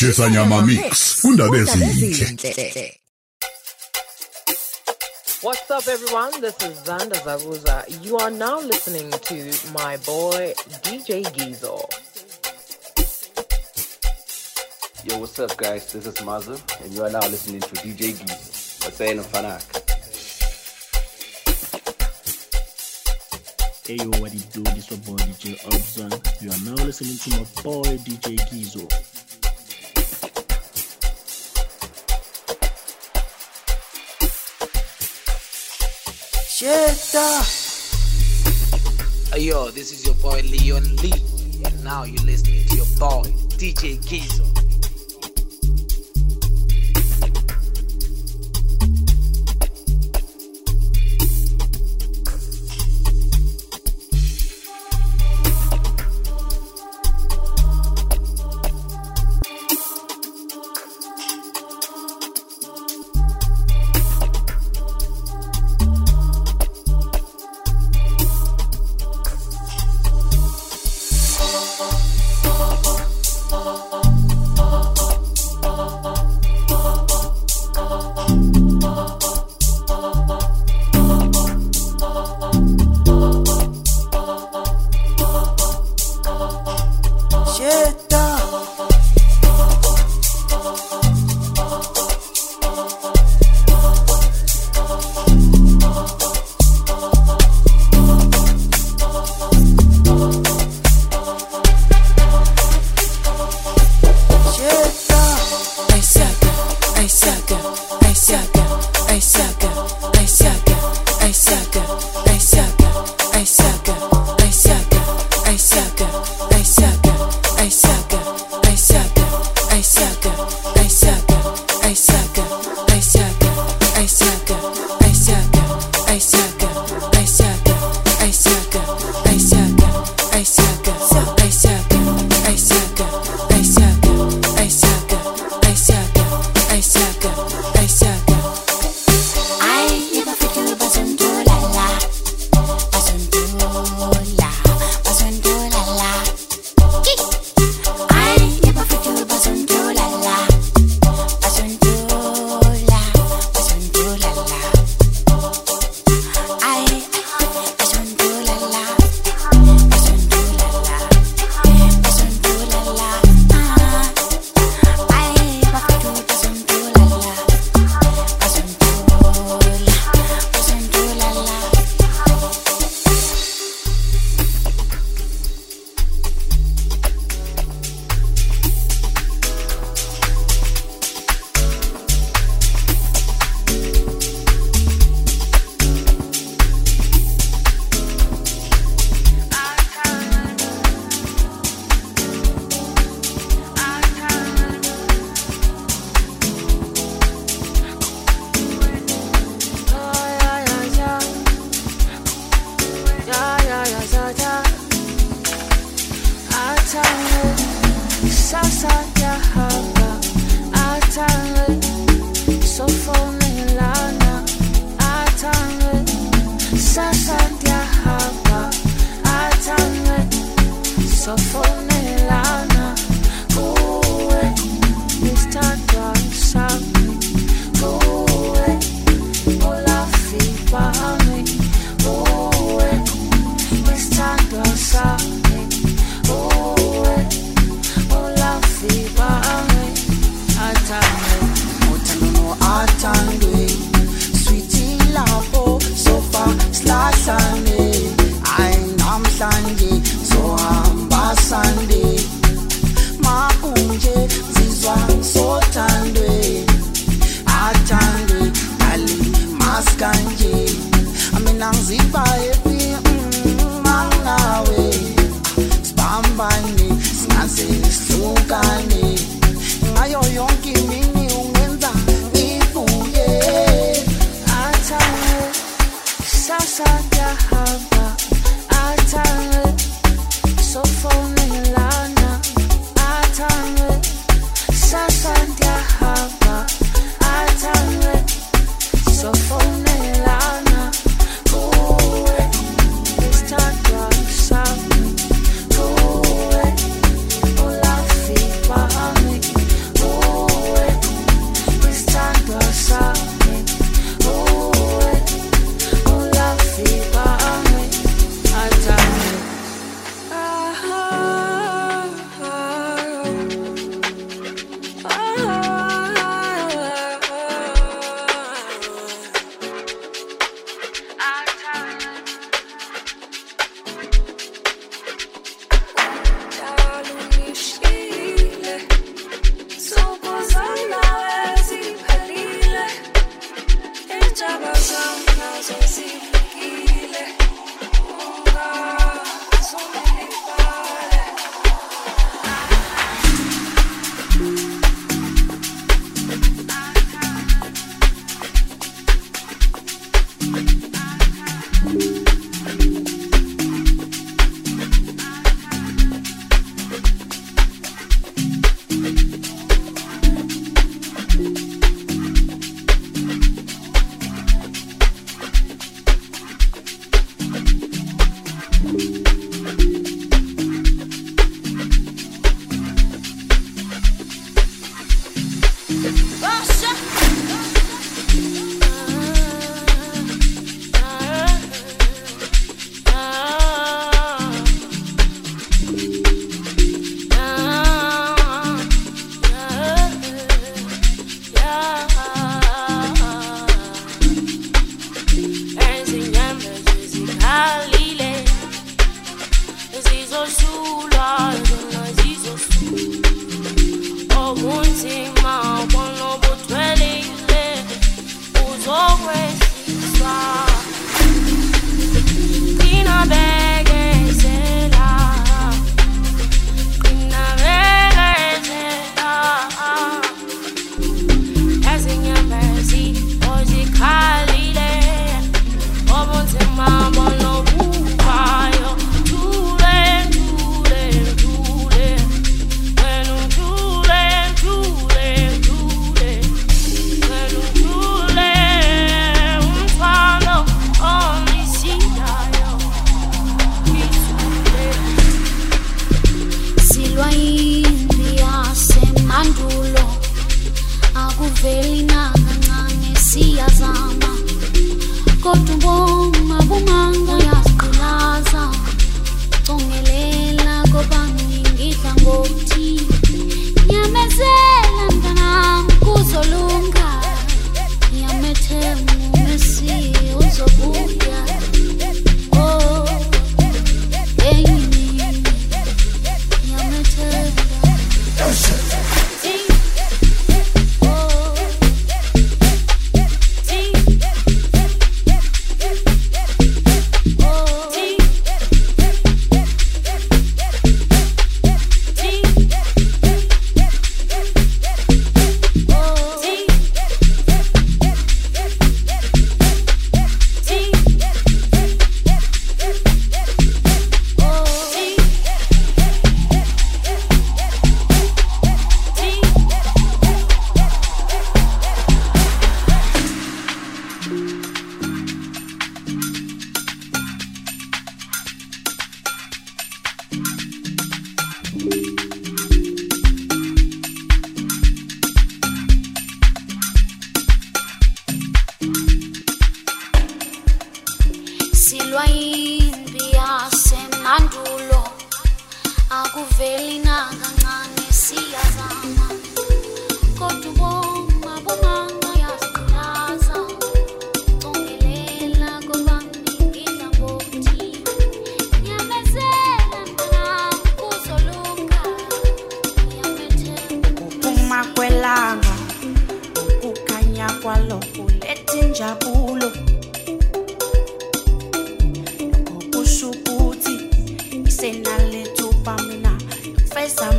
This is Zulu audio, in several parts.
Shesa Nyama Mix undaba ezinhle What's up, everyone? This is Zanda Zaguza. You are now listening to my boy DJ Gizo. Yo, what's up, guys? This is Mazu, and you are now listening to DJ Gizo. What's saying, Fanak? Hey yo, what it do? This your boy DJ Obzon. You are now listening to my boy DJ Gizo. Hey, yo, this is your boy Leon Lee, and now you're listening to your boy DJ Gizo. alile zizoshulwa zona zizoshulwa mama. Kodwa ubonga bumanga uyasiqulaza congelela koba ngingidla ngokuthi nyamezela.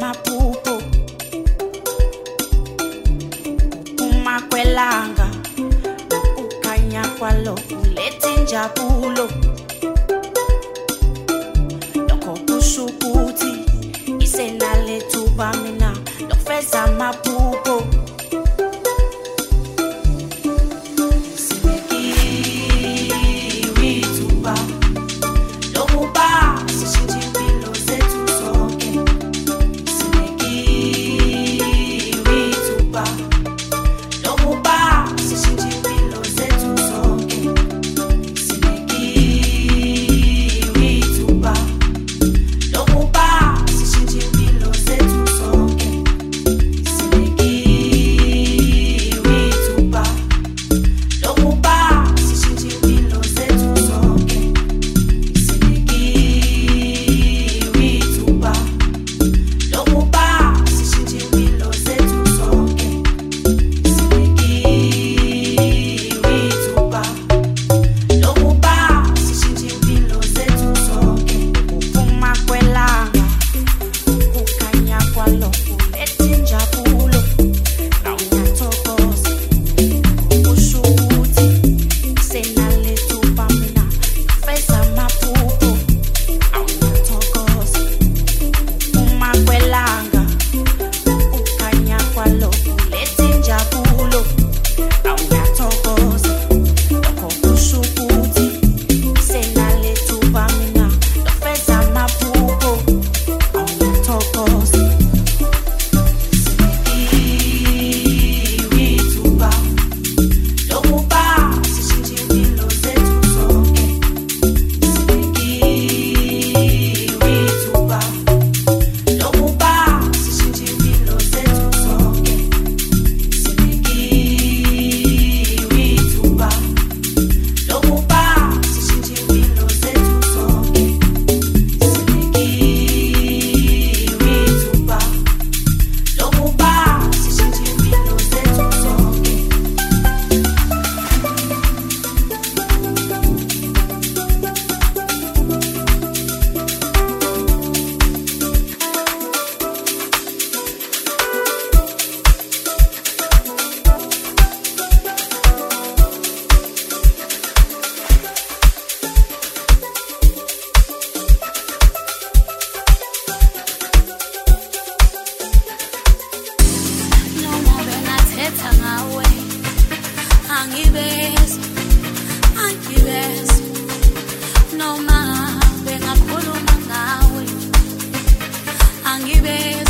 mapupo. Uma kwelanga ukukhanya kwalo kuletha injabulo. Lokho kusho ukuthi isenalethuba mina lokufeza mapupo angibezwa angibezwa noma bengakhuluma ngawe angibezwa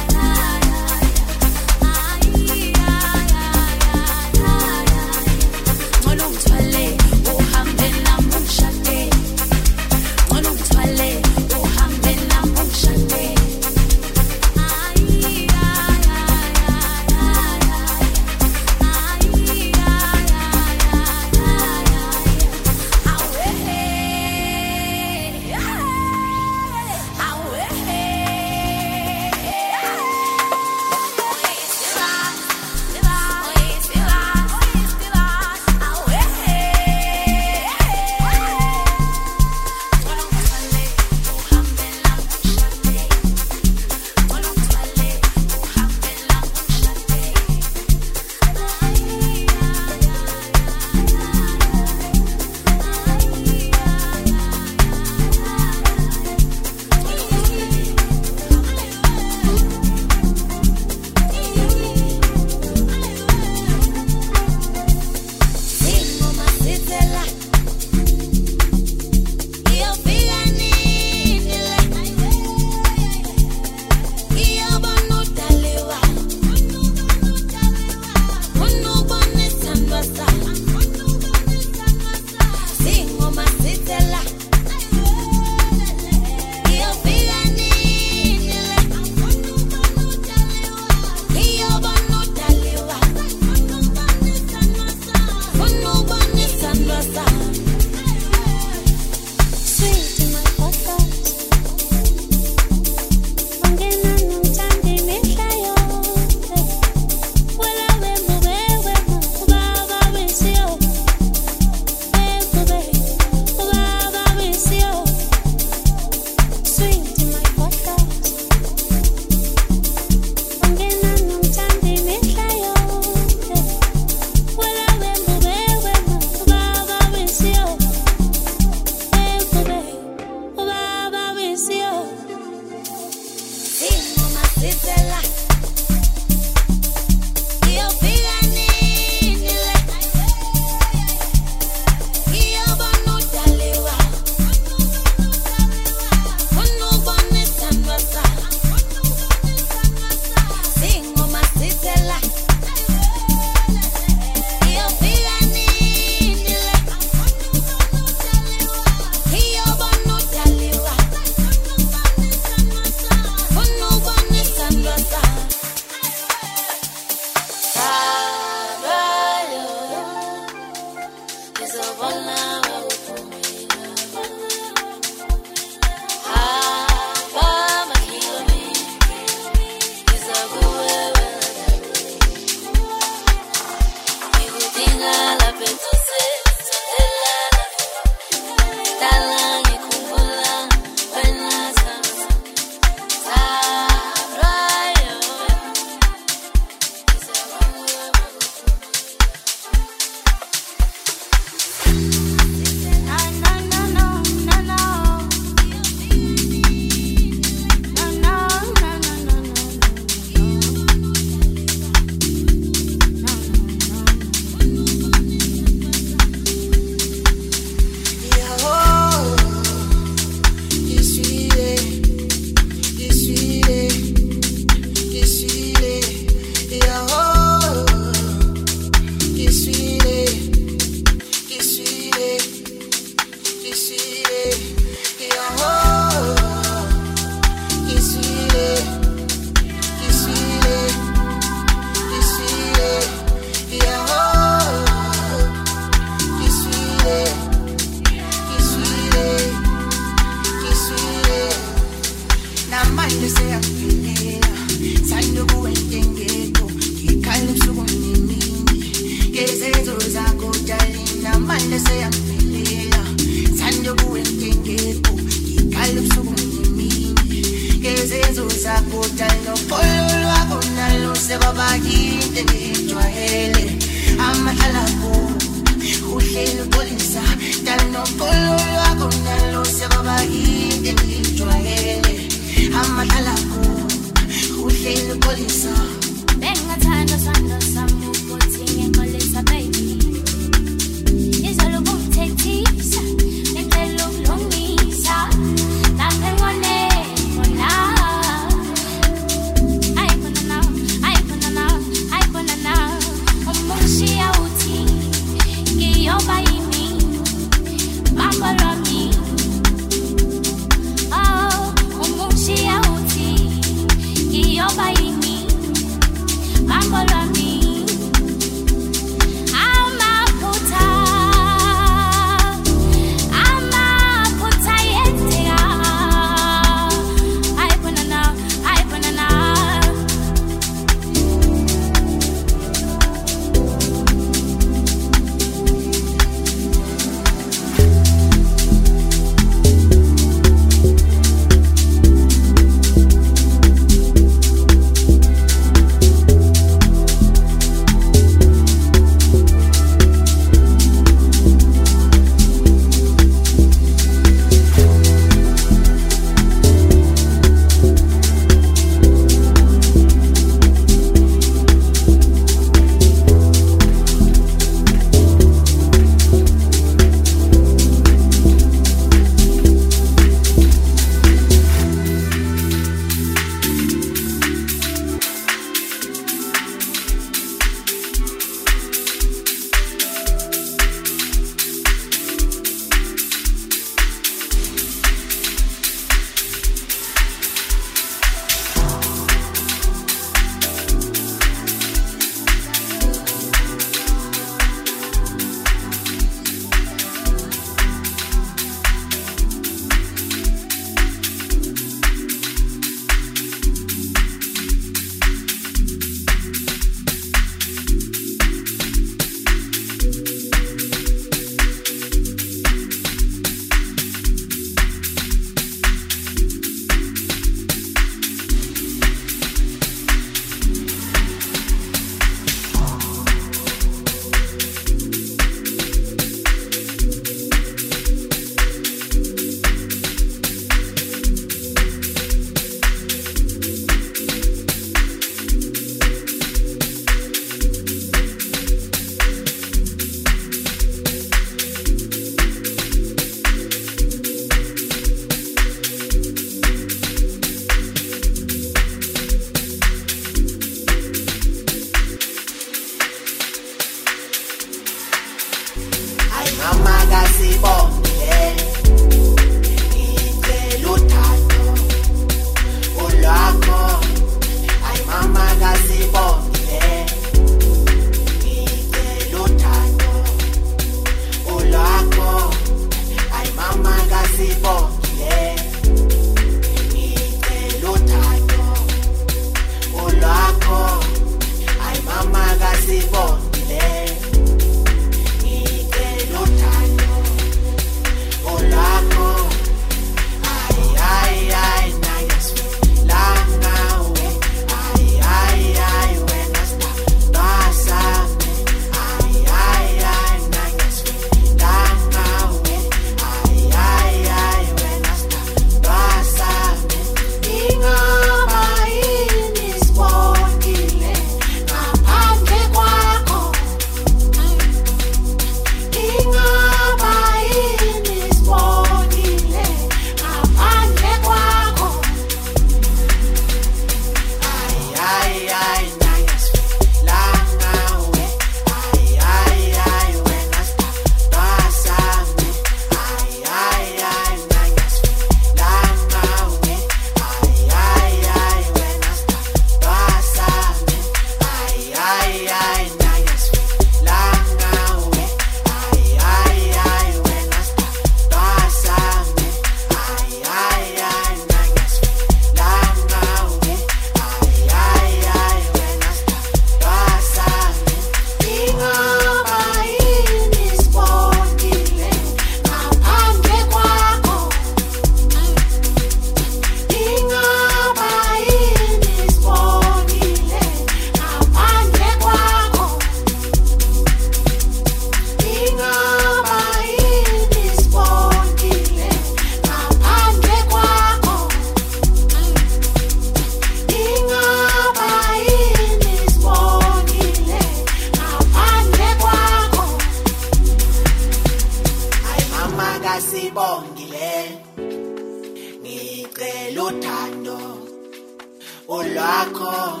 ulwakho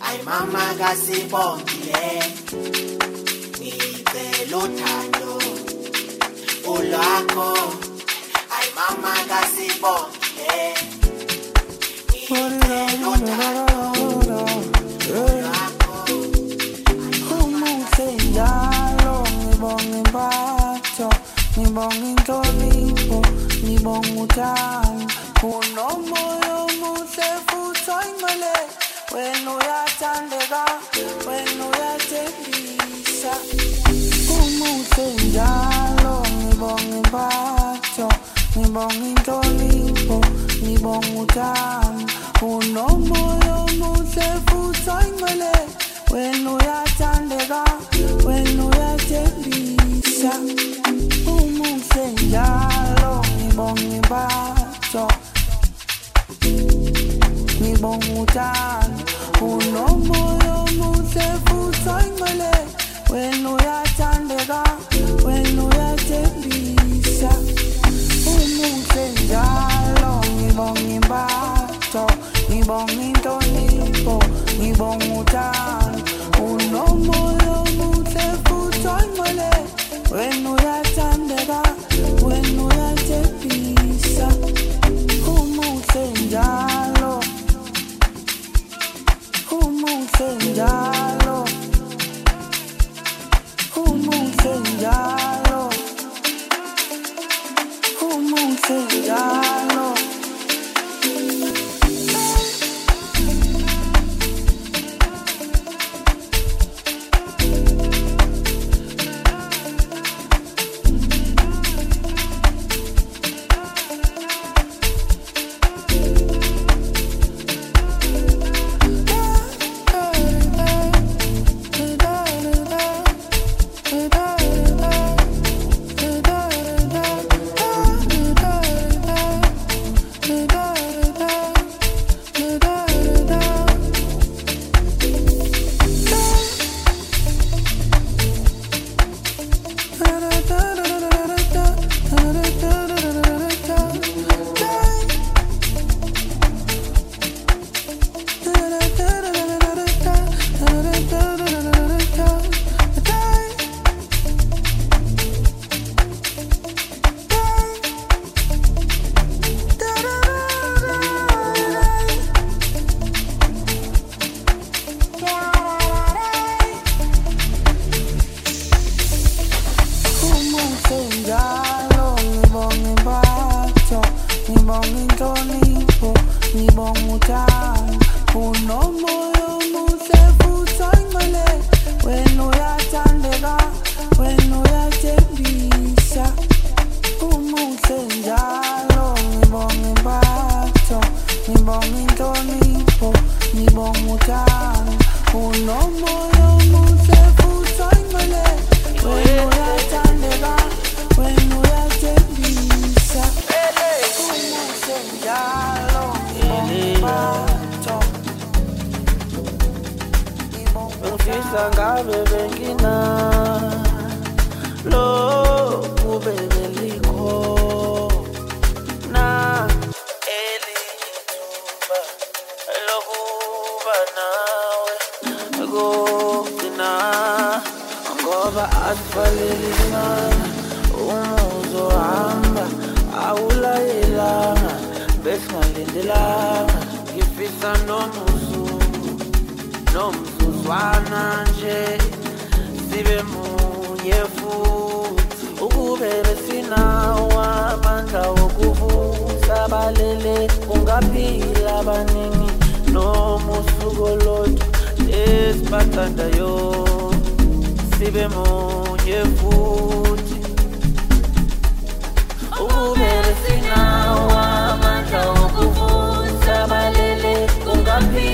ayi mama kasibongile. Ngicela uthando ulwakho. Ayi mama kasibongile. Ngicela uthando ulwakho. Umuhle njalo ngibonga impatho ngibonga inhlonipho ngibonga uthando unomoya wena uyathandeka wena uyathembisa umuhle njalo ngibonga impatho ngibonga inhlonipho ngibonga uthando unomoya omuhle futhi oyingcwele wena uyathandeka wena uyathembisa umuhle njalo ngibonga impatho ngibonga uthando unomoya omuhle futhi oyingcwele wena uyathandeka wena uyathembisa umuhle njalo ngibonga impatho ngibonga inhlonipho ngibonga uthando unomoya omuhle futhi oyingcwele wena Ngifisa ngabe bengina. Lokhu bebelikho. Na elithuba lokuba nawe kokugcina ngoba asivalelingana uma uzohamba awulayelanga besingalindelanga. Ngifisa nomuzu nomzuzwana nje sibe munye futhi. Ukube besinawo amandla wokuvusa balele kungaphila abaningi noma usuku olodwa. Esibathandayo sibe munye futhi. Ukube besinawo amandla wokuvusa balele kungaphila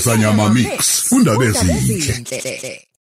Shesa Nyama Mix. Undaba ezinhle.